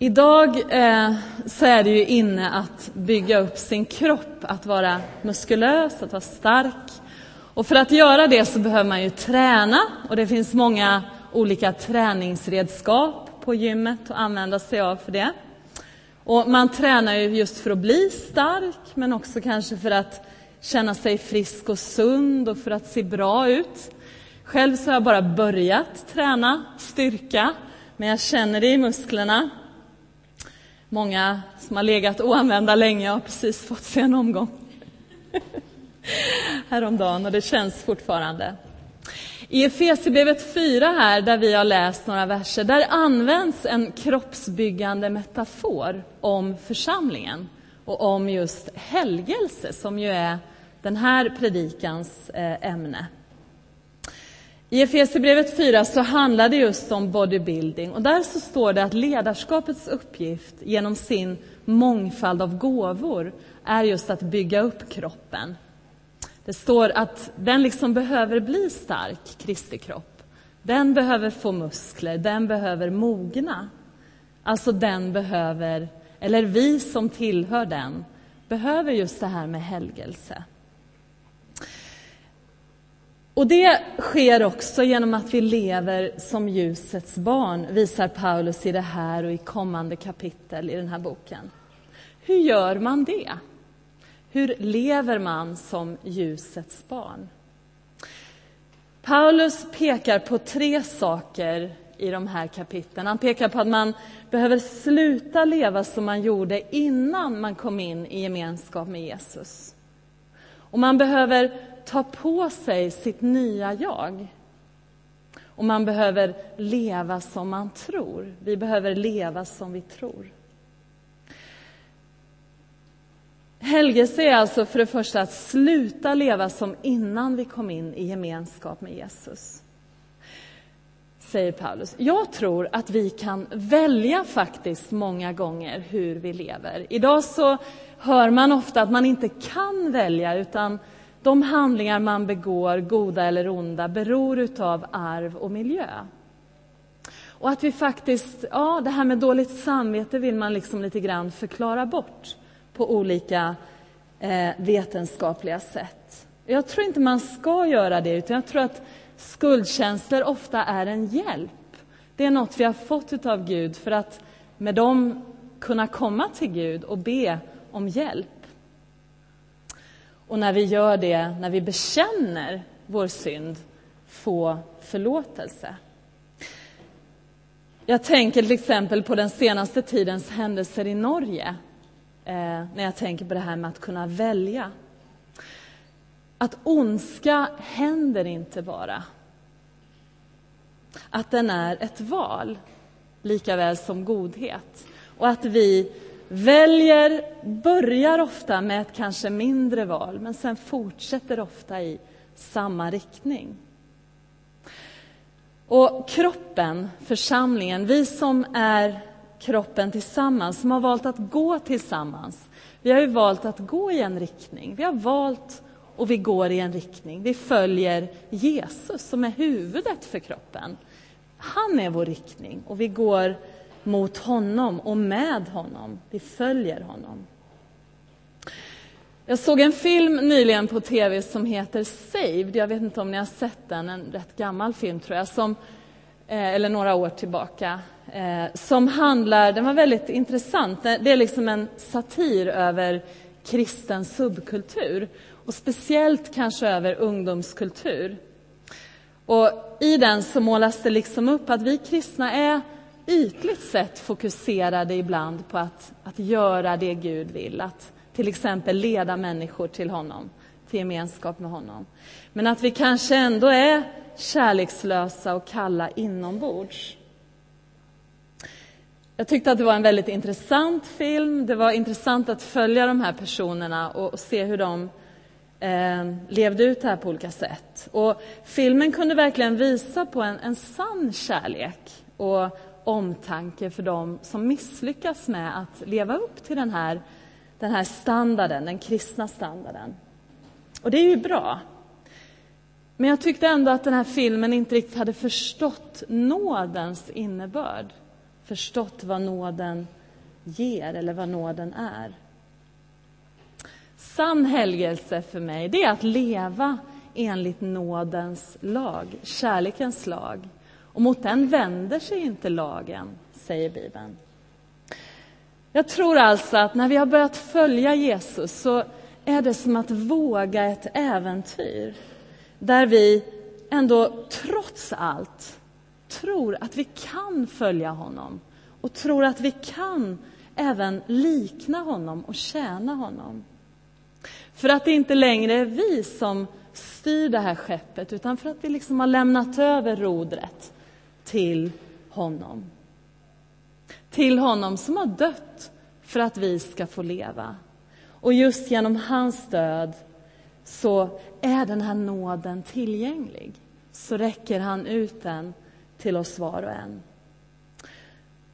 Idag eh, så är det ju inne att bygga upp sin kropp, att vara muskulös, att vara stark. Och för att göra det så behöver man ju träna och det finns många olika träningsredskap på gymmet att använda sig av för det. Och man tränar ju just för att bli stark men också kanske för att känna sig frisk och sund och för att se bra ut. Själv så har jag bara börjat träna styrka men jag känner det i musklerna Många som har legat oanvända länge har precis fått sig en omgång häromdagen och det känns fortfarande. I Efesierbrevet 4 här, där vi har läst några verser, där används en kroppsbyggande metafor om församlingen och om just helgelse, som ju är den här predikans eh, ämne. I Efesierbrevet 4 så handlar det just om bodybuilding och där så står det att ledarskapets uppgift genom sin mångfald av gåvor är just att bygga upp kroppen. Det står att den liksom behöver bli stark, Kristi kropp. Den behöver få muskler, den behöver mogna. Alltså den behöver, eller vi som tillhör den, behöver just det här med helgelse. Och det sker också genom att vi lever som ljusets barn, visar Paulus i det här och i kommande kapitel i den här boken. Hur gör man det? Hur lever man som ljusets barn? Paulus pekar på tre saker i de här kapitlen. Han pekar på att man behöver sluta leva som man gjorde innan man kom in i gemenskap med Jesus. Och man behöver ta på sig sitt nya jag. Och man behöver leva som man tror. Vi behöver leva som vi tror. Helgelse är alltså för det första att sluta leva som innan vi kom in i gemenskap med Jesus. Säger Paulus. Jag tror att vi kan välja faktiskt många gånger hur vi lever. Idag så hör man ofta att man inte kan välja utan de handlingar man begår, goda eller onda, beror utav arv och miljö. Och att vi faktiskt, ja, det här med dåligt samvete vill man liksom lite grann förklara bort på olika eh, vetenskapliga sätt. Jag tror inte man ska göra det, utan jag tror att skuldkänslor ofta är en hjälp. Det är något vi har fått av Gud för att med dem kunna komma till Gud och be om hjälp. Och när vi gör det, när vi bekänner vår synd, få förlåtelse. Jag tänker till exempel på den senaste tidens händelser i Norge. Eh, när jag tänker på det här med att kunna välja. Att ondska händer inte bara. Att den är ett val, lika väl som godhet. Och att vi väljer, börjar ofta med ett kanske mindre val, men sen fortsätter ofta i samma riktning. Och kroppen, församlingen, vi som är kroppen tillsammans, som har valt att gå tillsammans, vi har ju valt att gå i en riktning. Vi har valt och vi går i en riktning. Vi följer Jesus som är huvudet för kroppen. Han är vår riktning och vi går mot honom och med honom. Vi följer honom. Jag såg en film nyligen på tv som heter Saved. Jag vet inte om ni har sett den, en rätt gammal film tror jag, som, eh, eller några år tillbaka. Eh, som handlar, den var väldigt intressant, det är liksom en satir över kristen subkultur och speciellt kanske över ungdomskultur. Och I den så målas det liksom upp att vi kristna är ytligt sett fokuserade ibland på att, att göra det Gud vill, att till exempel leda människor till honom, till gemenskap med honom. Men att vi kanske ändå är kärlekslösa och kalla inombords. Jag tyckte att det var en väldigt intressant film. Det var intressant att följa de här personerna och, och se hur de eh, levde ut det här på olika sätt. Och filmen kunde verkligen visa på en, en sann kärlek och omtanke för dem som misslyckas med att leva upp till den här, den här standarden, den kristna standarden. Och det är ju bra. Men jag tyckte ändå att den här filmen inte riktigt hade förstått nådens innebörd förstått vad nåden ger eller vad nåden är. Sann helgelse för mig, det är att leva enligt nådens lag, kärlekens lag. Och mot den vänder sig inte lagen, säger Bibeln. Jag tror alltså att när vi har börjat följa Jesus så är det som att våga ett äventyr där vi ändå trots allt tror att vi kan följa honom och tror att vi kan även likna honom och tjäna honom. För att det inte längre är vi som styr det här skeppet utan för att vi liksom har lämnat över rodret till honom. Till honom som har dött för att vi ska få leva. Och just genom hans död så är den här nåden tillgänglig. Så räcker han ut den till oss var och en.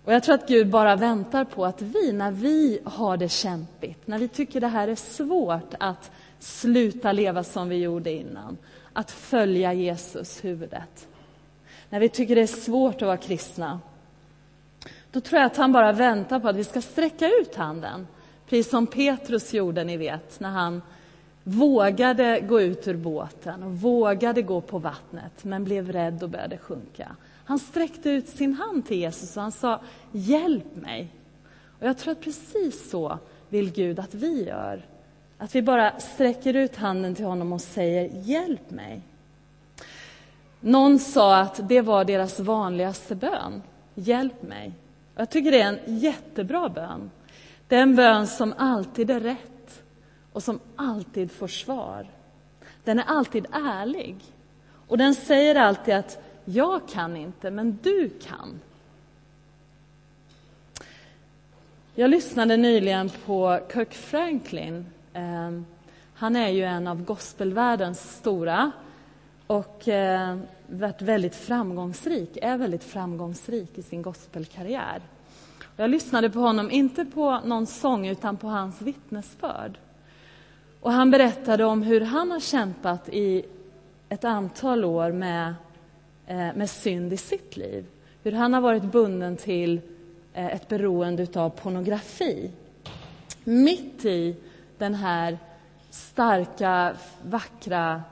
Och jag tror att Gud bara väntar på att vi, när vi har det kämpigt, när vi tycker det här är svårt att sluta leva som vi gjorde innan, att följa Jesus, huvudet. När vi tycker det är svårt att vara kristna, då tror jag att han bara väntar på att vi ska sträcka ut handen. Precis som Petrus gjorde, ni vet, när han vågade gå ut ur båten och vågade gå på vattnet, men blev rädd och började sjunka. Han sträckte ut sin hand till Jesus och han sa Hjälp mig. Och jag tror att precis så vill Gud att vi gör. Att vi bara sträcker ut handen till honom och säger Hjälp mig. Någon sa att det var deras vanligaste bön. Hjälp mig. Jag tycker det är en jättebra bön. Det är en bön som alltid är rätt och som alltid får svar. Den är alltid ärlig. Och den säger alltid att jag kan inte, men du kan. Jag lyssnade nyligen på Kirk Franklin. Ehm, han är ju en av gospelvärldens stora och eh, varit väldigt framgångsrik, är väldigt framgångsrik i sin gospelkarriär. Jag lyssnade på honom, inte på någon sång, utan på hans vittnesbörd. Och han berättade om hur han har kämpat i ett antal år med Eh, med synd i sitt liv. Hur han har varit bunden till eh, ett beroende av pornografi. Mitt i den här starka, vackra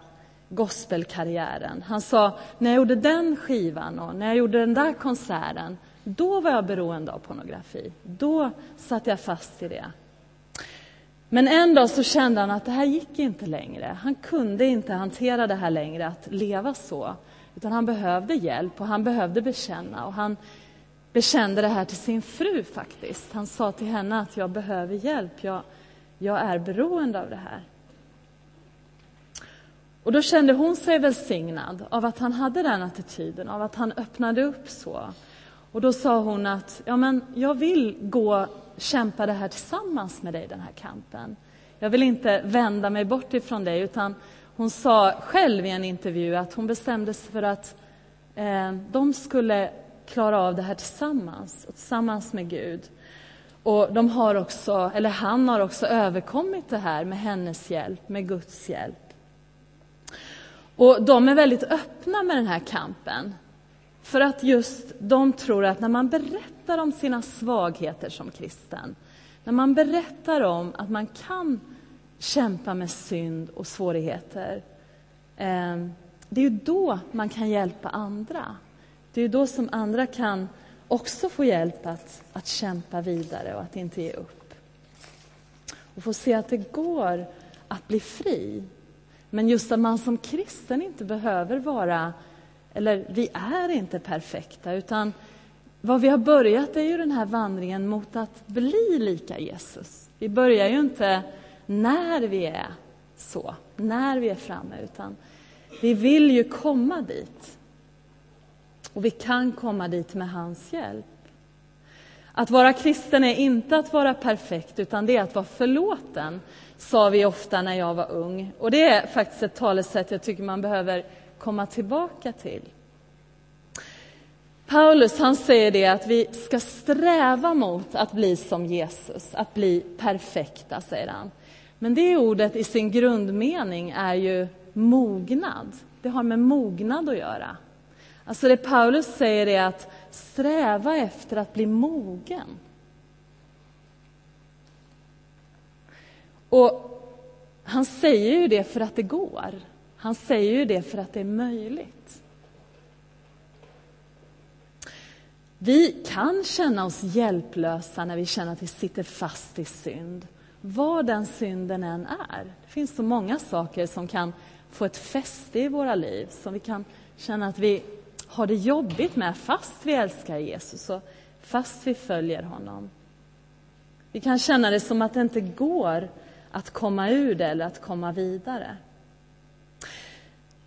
gospelkarriären. Han sa, när jag gjorde den skivan och när jag gjorde den där konserten, då var jag beroende av pornografi. Då satt jag fast i det. Men en dag så kände han att det här gick inte längre. Han kunde inte hantera det här längre, att leva så. Utan han behövde hjälp och han behövde bekänna. Och han bekände det här till sin fru faktiskt. Han sa till henne att jag behöver hjälp, jag, jag är beroende av det här. Och då kände hon sig välsignad av att han hade den attityden, av att han öppnade upp så. Och då sa hon att ja, men jag vill gå kämpa det här tillsammans med dig, den här kampen. Jag vill inte vända mig bort ifrån dig, utan hon sa själv i en intervju att hon bestämde sig för att eh, de skulle klara av det här tillsammans, och tillsammans med Gud. Och de har också, eller han har också överkommit det här med hennes hjälp, med Guds hjälp. Och de är väldigt öppna med den här kampen. För att just de tror att när man berättar om sina svagheter som kristen, när man berättar om att man kan kämpa med synd och svårigheter. Eh, det är ju då man kan hjälpa andra. Det är ju då som andra kan också få hjälp att, att kämpa vidare och att inte ge upp. Och få se att det går att bli fri. Men just att man som kristen inte behöver vara, eller vi är inte perfekta, utan vad vi har börjat är ju den här vandringen mot att bli lika Jesus. Vi börjar ju inte när vi är så, när vi är framme, utan vi vill ju komma dit. Och vi kan komma dit med hans hjälp. Att vara kristen är inte att vara perfekt, utan det är att vara förlåten, sa vi ofta när jag var ung. Och det är faktiskt ett talesätt jag tycker man behöver komma tillbaka till. Paulus han säger det att vi ska sträva mot att bli som Jesus, att bli perfekta, säger han. Men det ordet i sin grundmening är ju mognad. Det har med mognad att göra. Alltså det Paulus säger är att sträva efter att bli mogen. Och han säger ju det för att det går. Han säger ju det för att det är möjligt. Vi kan känna oss hjälplösa när vi känner att vi sitter fast i synd. Vad den synden än är. Det finns så många saker som kan få ett fäste i våra liv, som vi kan känna att vi har det jobbigt med fast vi älskar Jesus och fast vi följer honom. Vi kan känna det som att det inte går att komma ur det eller att komma vidare.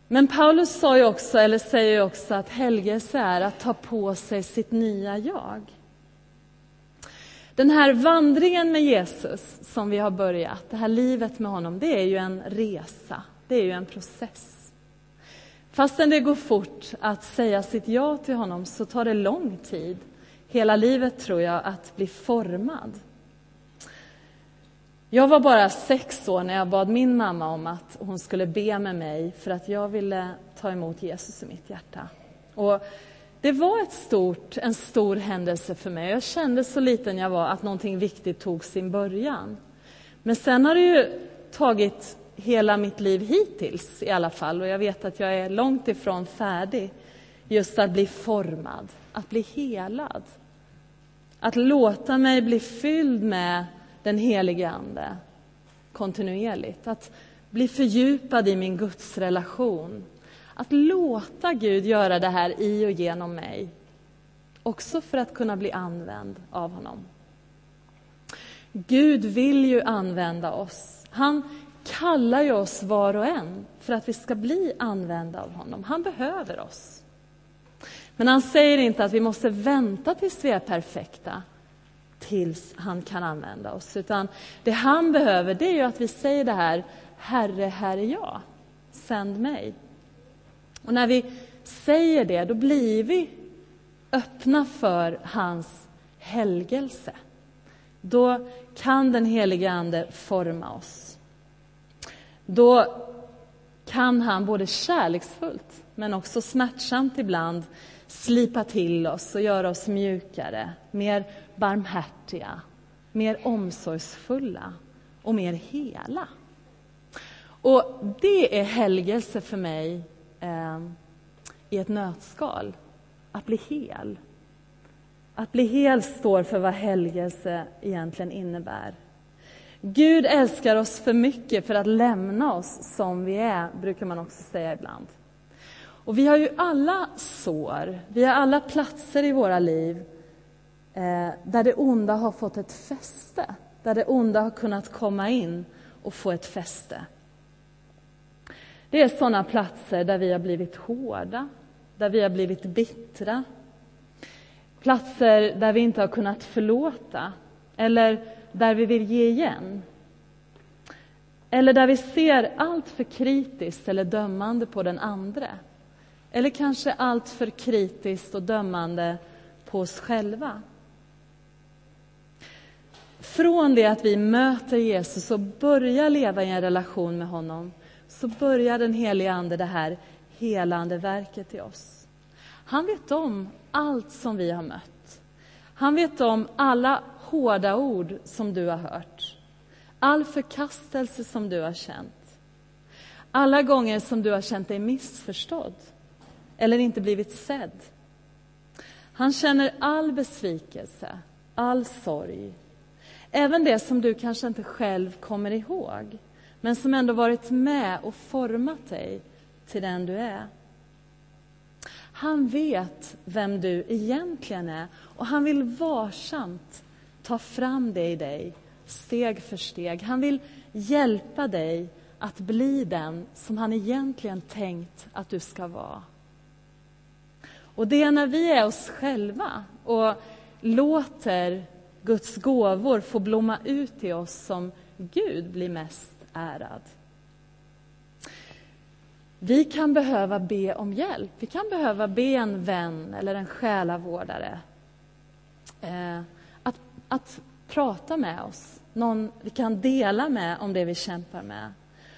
Men Paulus sa ju också, eller säger också att helgelse är att ta på sig sitt nya jag. Den här vandringen med Jesus som vi har börjat, det här livet med honom, det är ju en resa, det är ju en process. Fastän det går fort att säga sitt ja till honom så tar det lång tid, hela livet tror jag, att bli formad. Jag var bara sex år när jag bad min mamma om att hon skulle be med mig för att jag ville ta emot Jesus i mitt hjärta. Och det var ett stort, en stor händelse för mig. Jag kände så liten jag var att någonting viktigt tog sin början. Men sen har det ju tagit hela mitt liv hittills i alla fall och jag vet att jag är långt ifrån färdig. Just att bli formad, att bli helad. Att låta mig bli fylld med den helige Ande kontinuerligt. Att bli fördjupad i min gudsrelation. Att låta Gud göra det här i och genom mig. Också för att kunna bli använd av honom. Gud vill ju använda oss. Han kallar ju oss var och en för att vi ska bli använda av honom. Han behöver oss. Men han säger inte att vi måste vänta tills vi är perfekta tills han kan använda oss. Utan det han behöver det är ju att vi säger det här, Herre, här är jag, sänd mig. Och när vi säger det, då blir vi öppna för hans helgelse. Då kan den helige Ande forma oss. Då kan han både kärleksfullt, men också smärtsamt ibland slipa till oss och göra oss mjukare, mer barmhärtiga, mer omsorgsfulla och mer hela. Och det är helgelse för mig eh, i ett nötskal, att bli hel. Att bli hel står för vad helgelse egentligen innebär. Gud älskar oss för mycket för att lämna oss som vi är, brukar man också säga ibland. Och vi har ju alla sår, vi har alla platser i våra liv Eh, där det onda har fått ett fäste, där det onda har kunnat komma in och få ett fäste. Det är sådana platser där vi har blivit hårda, där vi har blivit bittra. Platser där vi inte har kunnat förlåta, eller där vi vill ge igen. Eller där vi ser allt för kritiskt eller dömande på den andre. Eller kanske allt för kritiskt och dömande på oss själva. Från det att vi möter Jesus och börjar leva i en relation med honom så börjar den helige Ande det här helande verket i oss. Han vet om allt som vi har mött. Han vet om alla hårda ord som du har hört. All förkastelse som du har känt. Alla gånger som du har känt dig missförstådd eller inte blivit sedd. Han känner all besvikelse, all sorg. Även det som du kanske inte själv kommer ihåg men som ändå varit med och format dig till den du är. Han vet vem du egentligen är och han vill varsamt ta fram det i dig, steg för steg. Han vill hjälpa dig att bli den som han egentligen tänkt att du ska vara. Och det är när vi är oss själva och låter Guds gåvor får blomma ut i oss som Gud blir mest ärad. Vi kan behöva be om hjälp. Vi kan behöva be en vän eller en själavårdare eh, att, att prata med oss. Någon vi kan dela med om det vi kämpar med.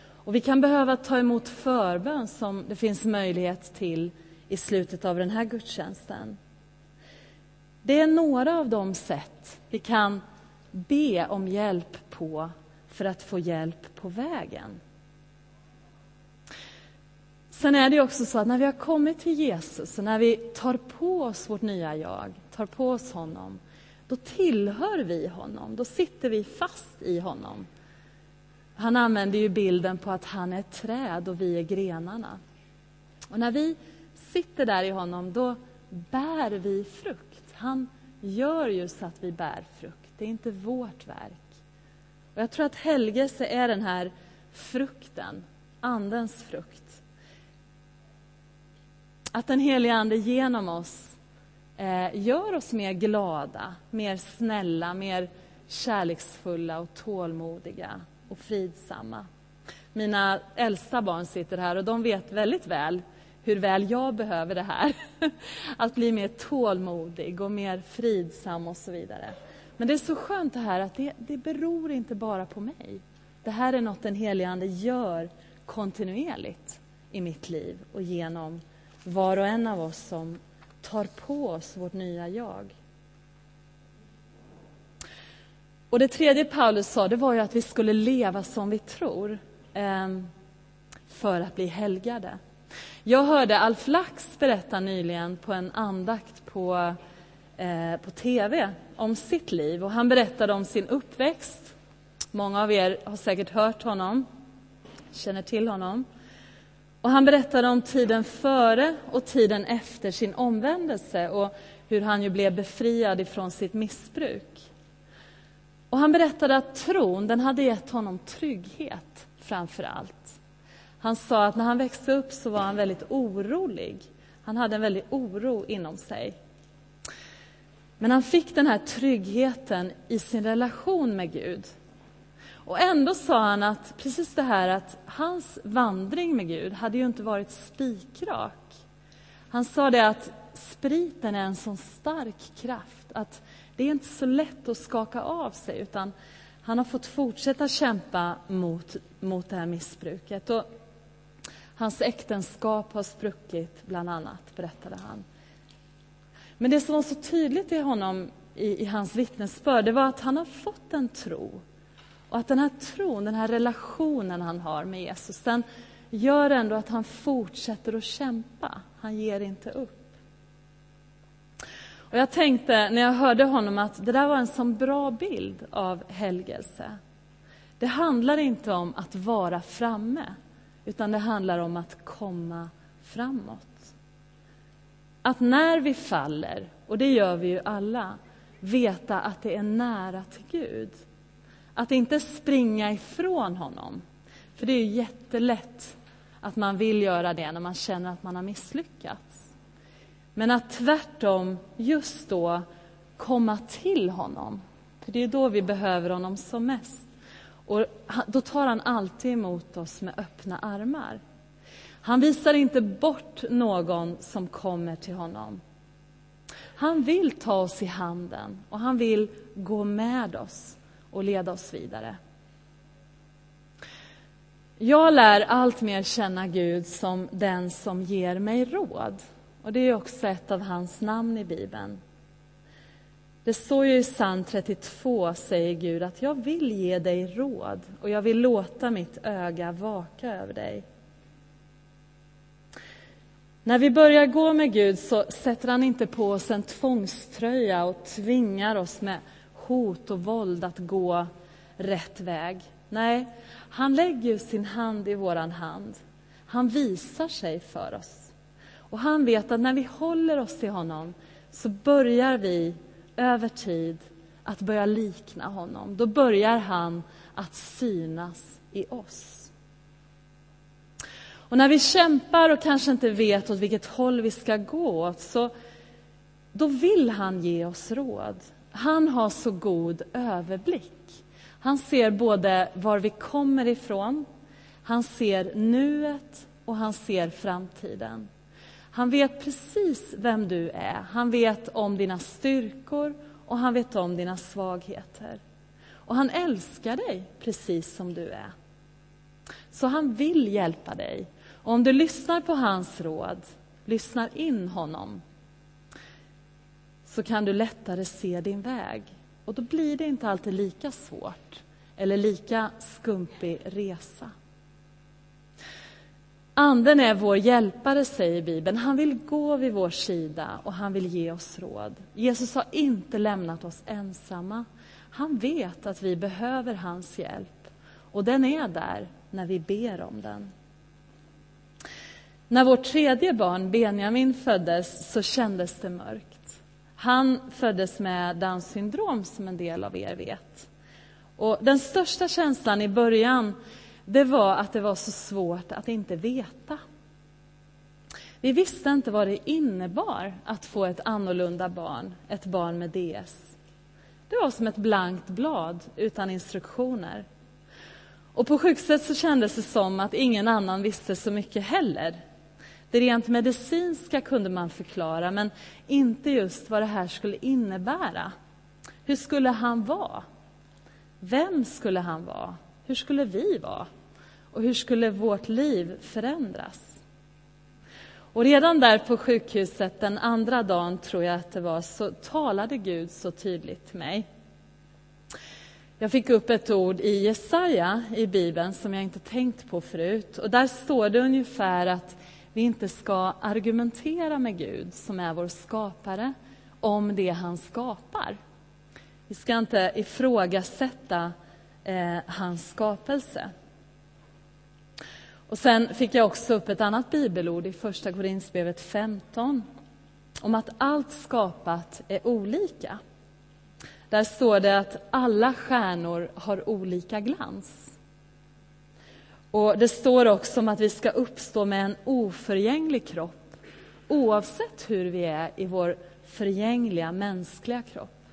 Och Vi kan behöva ta emot förbön som det finns möjlighet till i slutet av den här gudstjänsten. Det är några av de sätt vi kan be om hjälp på för att få hjälp på vägen. Sen är det också så att när vi har kommit till Jesus och när vi tar på oss vårt nya jag, tar på oss honom, då tillhör vi honom, då sitter vi fast i honom. Han använder ju bilden på att han är ett träd och vi är grenarna. Och när vi sitter där i honom, då bär vi frukt. Han gör ju så att vi bär frukt. Det är inte vårt verk. Och jag tror att helgelse är den här frukten, Andens frukt. Att den helige Ande genom oss eh, gör oss mer glada, mer snälla, mer kärleksfulla och tålmodiga och fridsamma. Mina äldsta barn sitter här och de vet väldigt väl hur väl jag behöver det här. Att bli mer tålmodig och mer fridsam och så vidare. Men det är så skönt det här att det, det beror inte bara på mig. Det här är något den helige Ande gör kontinuerligt i mitt liv och genom var och en av oss som tar på oss vårt nya jag. Och Det tredje Paulus sa det var ju att vi skulle leva som vi tror ehm, för att bli helgade. Jag hörde Alf Lax berätta nyligen på en andakt på, eh, på tv om sitt liv. Och han berättade om sin uppväxt. Många av er har säkert hört honom, känner till honom. Och han berättade om tiden före och tiden efter sin omvändelse och hur han ju blev befriad ifrån sitt missbruk. Och han berättade att tron den hade gett honom trygghet framför allt. Han sa att när han växte upp så var han väldigt orolig. Han hade en väldig oro inom sig. Men han fick den här tryggheten i sin relation med Gud. Och ändå sa han att precis det här att hans vandring med Gud hade ju inte varit spikrak. Han sa det att spriten är en sån stark kraft att det är inte så lätt att skaka av sig utan han har fått fortsätta kämpa mot, mot det här missbruket. Och Hans äktenskap har spruckit, bland annat, berättade han. Men det som var så tydligt i honom, i, i hans vittnesbörd, det var att han har fått en tro. Och att den här tron, den här relationen han har med Jesus, den gör ändå att han fortsätter att kämpa. Han ger inte upp. Och jag tänkte när jag hörde honom att det där var en sån bra bild av helgelse. Det handlar inte om att vara framme, utan det handlar om att komma framåt. Att när vi faller, och det gör vi ju alla, veta att det är nära till Gud. Att inte springa ifrån honom. För det är ju jättelätt att man vill göra det när man känner att man har misslyckats. Men att tvärtom just då komma till honom. För det är då vi behöver honom som mest. Och då tar han alltid emot oss med öppna armar. Han visar inte bort någon som kommer till honom. Han vill ta oss i handen och han vill gå med oss och leda oss vidare. Jag lär allt mer känna Gud som den som ger mig råd. Och Det är också ett av hans namn i Bibeln. Det står ju i psalm 32, säger Gud, att jag vill ge dig råd och jag vill låta mitt öga vaka över dig. När vi börjar gå med Gud så sätter han inte på oss en tvångströja och tvingar oss med hot och våld att gå rätt väg. Nej, han lägger sin hand i våran hand. Han visar sig för oss. Och han vet att när vi håller oss till honom så börjar vi över tid att börja likna honom. Då börjar han att synas i oss. Och när vi kämpar och kanske inte vet åt vilket håll vi ska gå så då vill han ge oss råd. Han har så god överblick. Han ser både var vi kommer ifrån, han ser nuet och han ser framtiden. Han vet precis vem du är. Han vet om dina styrkor och han vet om dina svagheter. Och han älskar dig precis som du är. Så han vill hjälpa dig. Och om du lyssnar på hans råd, lyssnar in honom så kan du lättare se din väg. Och då blir det inte alltid lika svårt eller lika skumpig resa. Anden är vår hjälpare, säger Bibeln. Han vill gå vid vår sida och han vill ge oss råd. Jesus har inte lämnat oss ensamma. Han vet att vi behöver hans hjälp och den är där när vi ber om den. När vårt tredje barn, Benjamin, föddes så kändes det mörkt. Han föddes med Downs syndrom, som en del av er vet. Och den största känslan i början det var att det var så svårt att inte veta. Vi visste inte vad det innebar att få ett annorlunda barn, ett barn med DS. Det var som ett blankt blad utan instruktioner. Och på sjukhuset så kändes det som att ingen annan visste så mycket heller. Det rent medicinska kunde man förklara, men inte just vad det här skulle innebära. Hur skulle han vara? Vem skulle han vara? Hur skulle vi vara? Och hur skulle vårt liv förändras? Och redan där på sjukhuset, den andra dagen tror jag att det var, så talade Gud så tydligt till mig. Jag fick upp ett ord i Jesaja i Bibeln som jag inte tänkt på förut. Och där står det ungefär att vi inte ska argumentera med Gud, som är vår skapare, om det han skapar. Vi ska inte ifrågasätta eh, hans skapelse. Och sen fick jag också upp ett annat bibelord i Första Korinthierbrevet 15 om att allt skapat är olika. Där står det att alla stjärnor har olika glans. Och Det står också om att vi ska uppstå med en oförgänglig kropp oavsett hur vi är i vår förgängliga mänskliga kropp.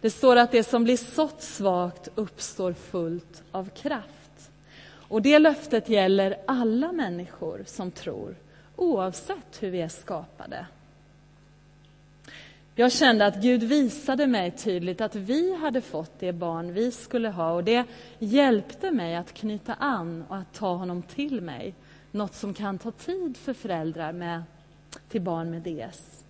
Det står att det som blir sått svagt uppstår fullt av kraft. Och Det löftet gäller alla människor som tror, oavsett hur vi är skapade. Jag kände att Gud visade mig tydligt att vi hade fått det barn vi skulle ha och det hjälpte mig att knyta an och att ta honom till mig. Något som kan ta tid för föräldrar med, till barn med DS.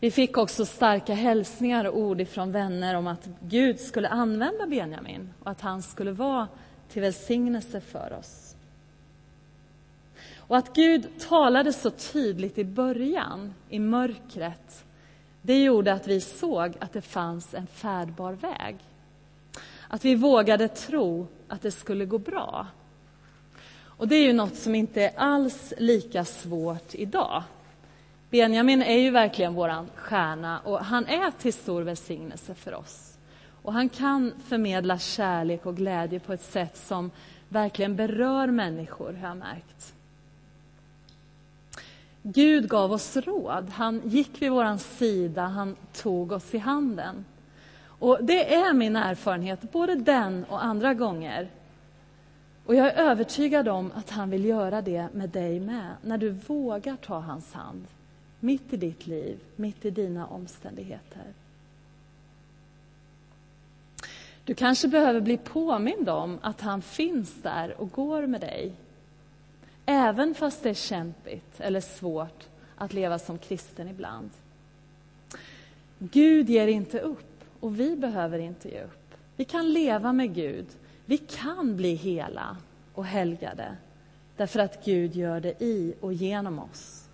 Vi fick också starka hälsningar och ord ifrån vänner om att Gud skulle använda Benjamin och att han skulle vara till välsignelse för oss. Och att Gud talade så tydligt i början, i mörkret, det gjorde att vi såg att det fanns en färdbar väg. Att vi vågade tro att det skulle gå bra. Och det är ju något som inte är alls lika svårt idag. Benjamin är ju verkligen vår stjärna och han är till stor välsignelse för oss. Och han kan förmedla kärlek och glädje på ett sätt som verkligen berör människor, har jag märkt. Gud gav oss råd. Han gick vid vår sida, han tog oss i handen. Och Det är min erfarenhet, både den och andra gånger. Och Jag är övertygad om att han vill göra det med dig med, när du vågar ta hans hand. Mitt i ditt liv, mitt i dina omständigheter. Du kanske behöver bli påmind om att han finns där och går med dig Även fast det är kämpigt eller svårt att leva som kristen ibland. Gud ger inte upp och vi behöver inte ge upp. Vi kan leva med Gud. Vi kan bli hela och helgade därför att Gud gör det i och genom oss.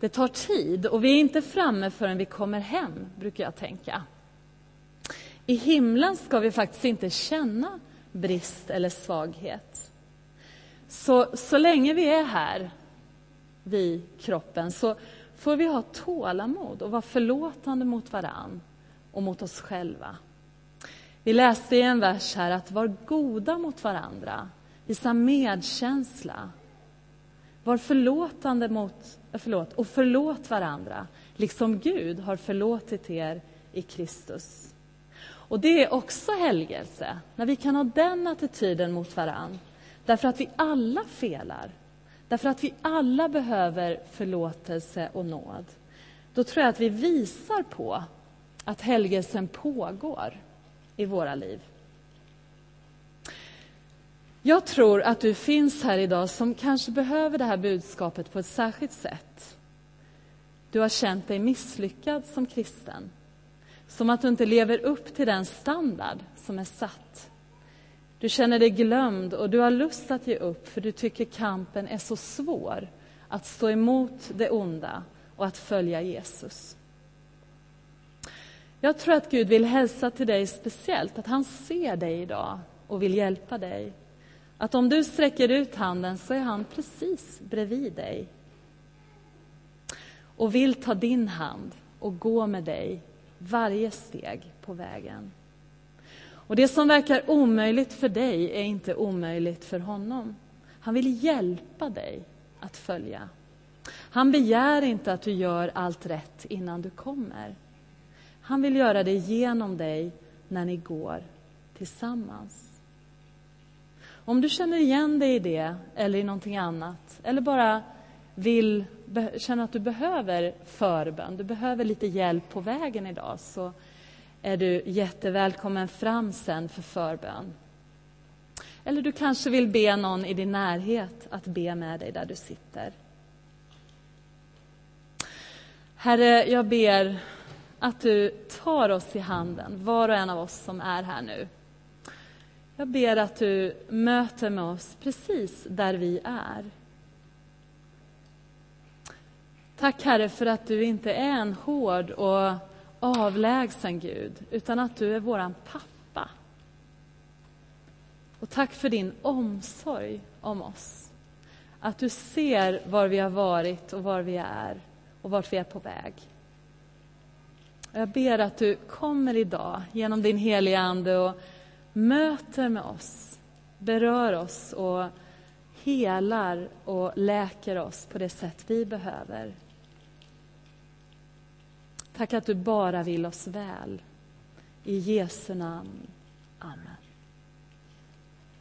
Det tar tid och vi är inte framme förrän vi kommer hem, brukar jag tänka. I himlen ska vi faktiskt inte känna brist eller svaghet. Så, så länge vi är här, vi, kroppen, så får vi ha tålamod och vara förlåtande mot varann och mot oss själva. Vi läste i en vers här att var goda mot varandra, visa medkänsla. Var förlåtande mot, eh, förlåt, och förlåt varandra, liksom Gud har förlåtit er i Kristus. Och det är också helgelse, när vi kan ha den attityden mot varann Därför att vi alla felar. Därför att vi alla behöver förlåtelse och nåd. Då tror jag att vi visar på att helgelsen pågår i våra liv. Jag tror att du finns här idag som kanske behöver det här budskapet på ett särskilt sätt. Du har känt dig misslyckad som kristen. Som att du inte lever upp till den standard som är satt. Du känner dig glömd och du har lust att ge upp för du tycker kampen är så svår att stå emot det onda och att följa Jesus. Jag tror att Gud vill hälsa till dig speciellt, att han ser dig idag och vill hjälpa dig. Att om du sträcker ut handen så är han precis bredvid dig och vill ta din hand och gå med dig varje steg på vägen. Och det som verkar omöjligt för dig är inte omöjligt för honom. Han vill hjälpa dig att följa. Han begär inte att du gör allt rätt innan du kommer. Han vill göra det genom dig när ni går tillsammans. Om du känner igen dig i det eller i någonting annat eller bara vill känner att du behöver förbön, du behöver lite hjälp på vägen idag så är du jättevälkommen fram sen för förbön. Eller du kanske vill be någon i din närhet att be med dig där du sitter. Herre, jag ber att du tar oss i handen, var och en av oss som är här nu. Jag ber att du möter med oss precis där vi är. Tack Herre för att du inte är en hård och avlägsen Gud, utan att du är våran pappa. Och tack för din omsorg om oss. Att du ser var vi har varit och var vi är och vart vi är på väg. Jag ber att du kommer idag genom din heliga Ande och möter med oss, berör oss och helar och läker oss på det sätt vi behöver. Tack att du bara vill oss väl. I Jesu namn. Amen.